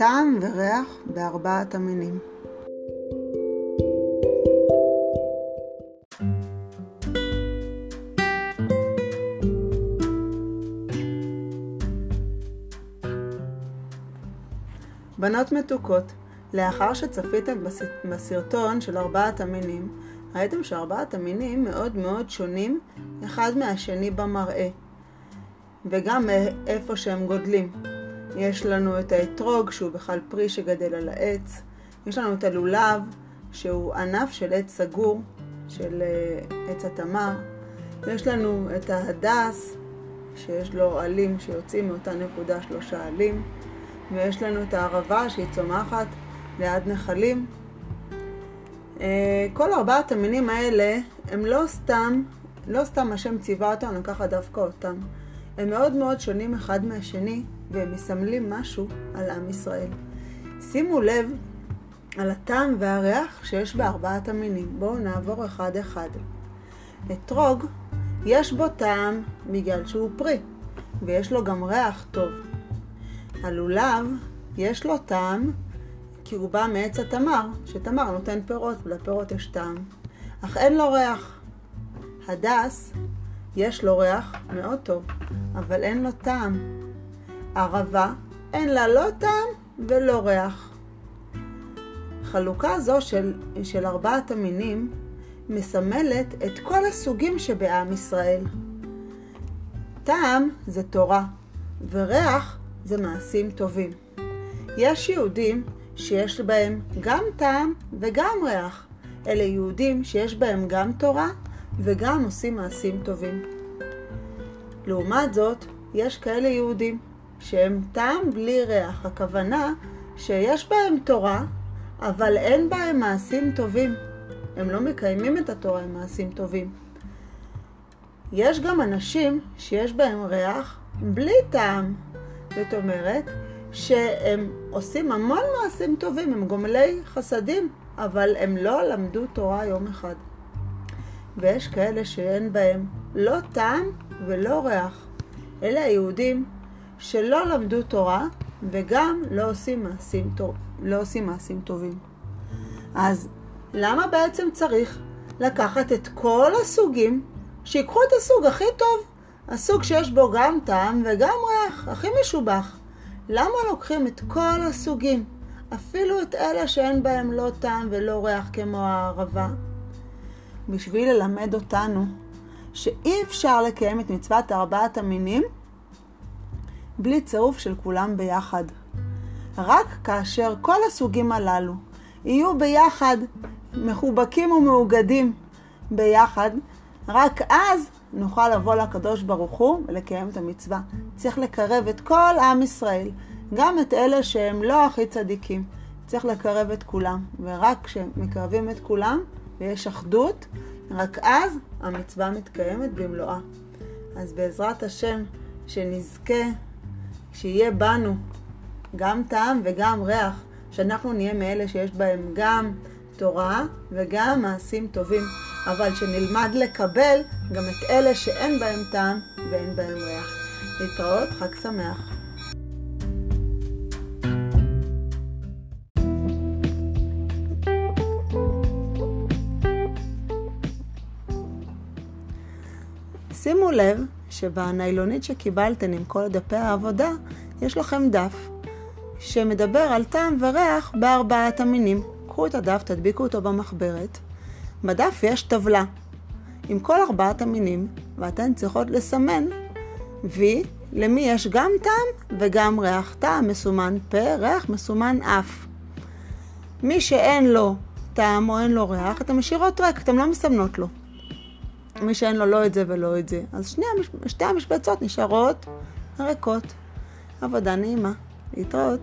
טעם וריח בארבעת המינים. בנות מתוקות, לאחר שצפיתם בסרטון של ארבעת המינים, ראיתם שארבעת המינים מאוד מאוד שונים אחד מהשני במראה, וגם איפה שהם גודלים. יש לנו את האתרוג שהוא בכלל פרי שגדל על העץ, יש לנו את הלולב שהוא ענף של עץ סגור, של אה, עץ התמר, יש לנו את ההדס שיש לו עלים שיוצאים מאותה נקודה שלושה עלים, ויש לנו את הערבה שהיא צומחת ליד נחלים. אה, כל ארבעת המינים האלה הם לא סתם, לא סתם השם ציווה אותם לקחת דווקא אותם. הם מאוד מאוד שונים אחד מהשני, והם מסמלים משהו על עם ישראל. שימו לב על הטעם והריח שיש בארבעת המינים. בואו נעבור אחד-אחד. אתרוג, יש בו טעם בגלל שהוא פרי, ויש לו גם ריח טוב. הלולב, יש לו טעם כי הוא בא מעץ התמר, שתמר נותן פירות, ולפירות יש טעם, אך אין לו ריח. הדס, יש לו ריח מאוד טוב, אבל אין לו טעם. ערבה, אין לה לא טעם ולא ריח. חלוקה זו של, של ארבעת המינים מסמלת את כל הסוגים שבעם ישראל. טעם זה תורה, וריח זה מעשים טובים. יש יהודים שיש בהם גם טעם וגם ריח. אלה יהודים שיש בהם גם תורה וגם עושים מעשים טובים. לעומת זאת, יש כאלה יהודים שהם טעם בלי ריח. הכוונה שיש בהם תורה, אבל אין בהם מעשים טובים. הם לא מקיימים את התורה עם מעשים טובים. יש גם אנשים שיש בהם ריח בלי טעם. זאת אומרת, שהם עושים המון מעשים טובים, הם גומלי חסדים, אבל הם לא למדו תורה יום אחד. ויש כאלה שאין בהם לא טעם ולא ריח. אלה היהודים שלא למדו תורה וגם לא עושים מעשים, טוב, לא עושים מעשים טובים. אז למה בעצם צריך לקחת את כל הסוגים, שיקחו את הסוג הכי טוב, הסוג שיש בו גם טעם וגם ריח, הכי משובח. למה לוקחים את כל הסוגים, אפילו את אלה שאין בהם לא טעם ולא ריח כמו הערבה? בשביל ללמד אותנו שאי אפשר לקיים את מצוות ארבעת המינים בלי צירוף של כולם ביחד. רק כאשר כל הסוגים הללו יהיו ביחד, מחובקים ומאוגדים ביחד, רק אז נוכל לבוא לקדוש ברוך הוא ולקיים את המצווה. צריך לקרב את כל עם ישראל, גם את אלה שהם לא הכי צדיקים. צריך לקרב את כולם, ורק כשמקרבים את כולם ויש אחדות, רק אז המצווה מתקיימת במלואה. אז בעזרת השם, שנזכה, שיהיה בנו גם טעם וגם ריח, שאנחנו נהיה מאלה שיש בהם גם תורה וגם מעשים טובים, אבל שנלמד לקבל גם את אלה שאין בהם טעם ואין בהם ריח. להתראות, חג שמח. שימו לב שבניילונית שקיבלתם עם כל דפי העבודה, יש לכם דף שמדבר על טעם וריח בארבעת המינים. קחו את הדף, תדביקו אותו במחברת. בדף יש טבלה עם כל ארבעת המינים, ואתן צריכות לסמן וי למי יש גם טעם וגם ריח. טעם מסומן פה, ריח מסומן אף. מי שאין לו טעם או אין לו ריח, אתן משאירות ריק, אתן לא מסמנות לו. מי שאין לו לא את זה ולא את זה. אז שני, שתי המשבצות נשארות ריקות. עבודה נעימה. להתראות.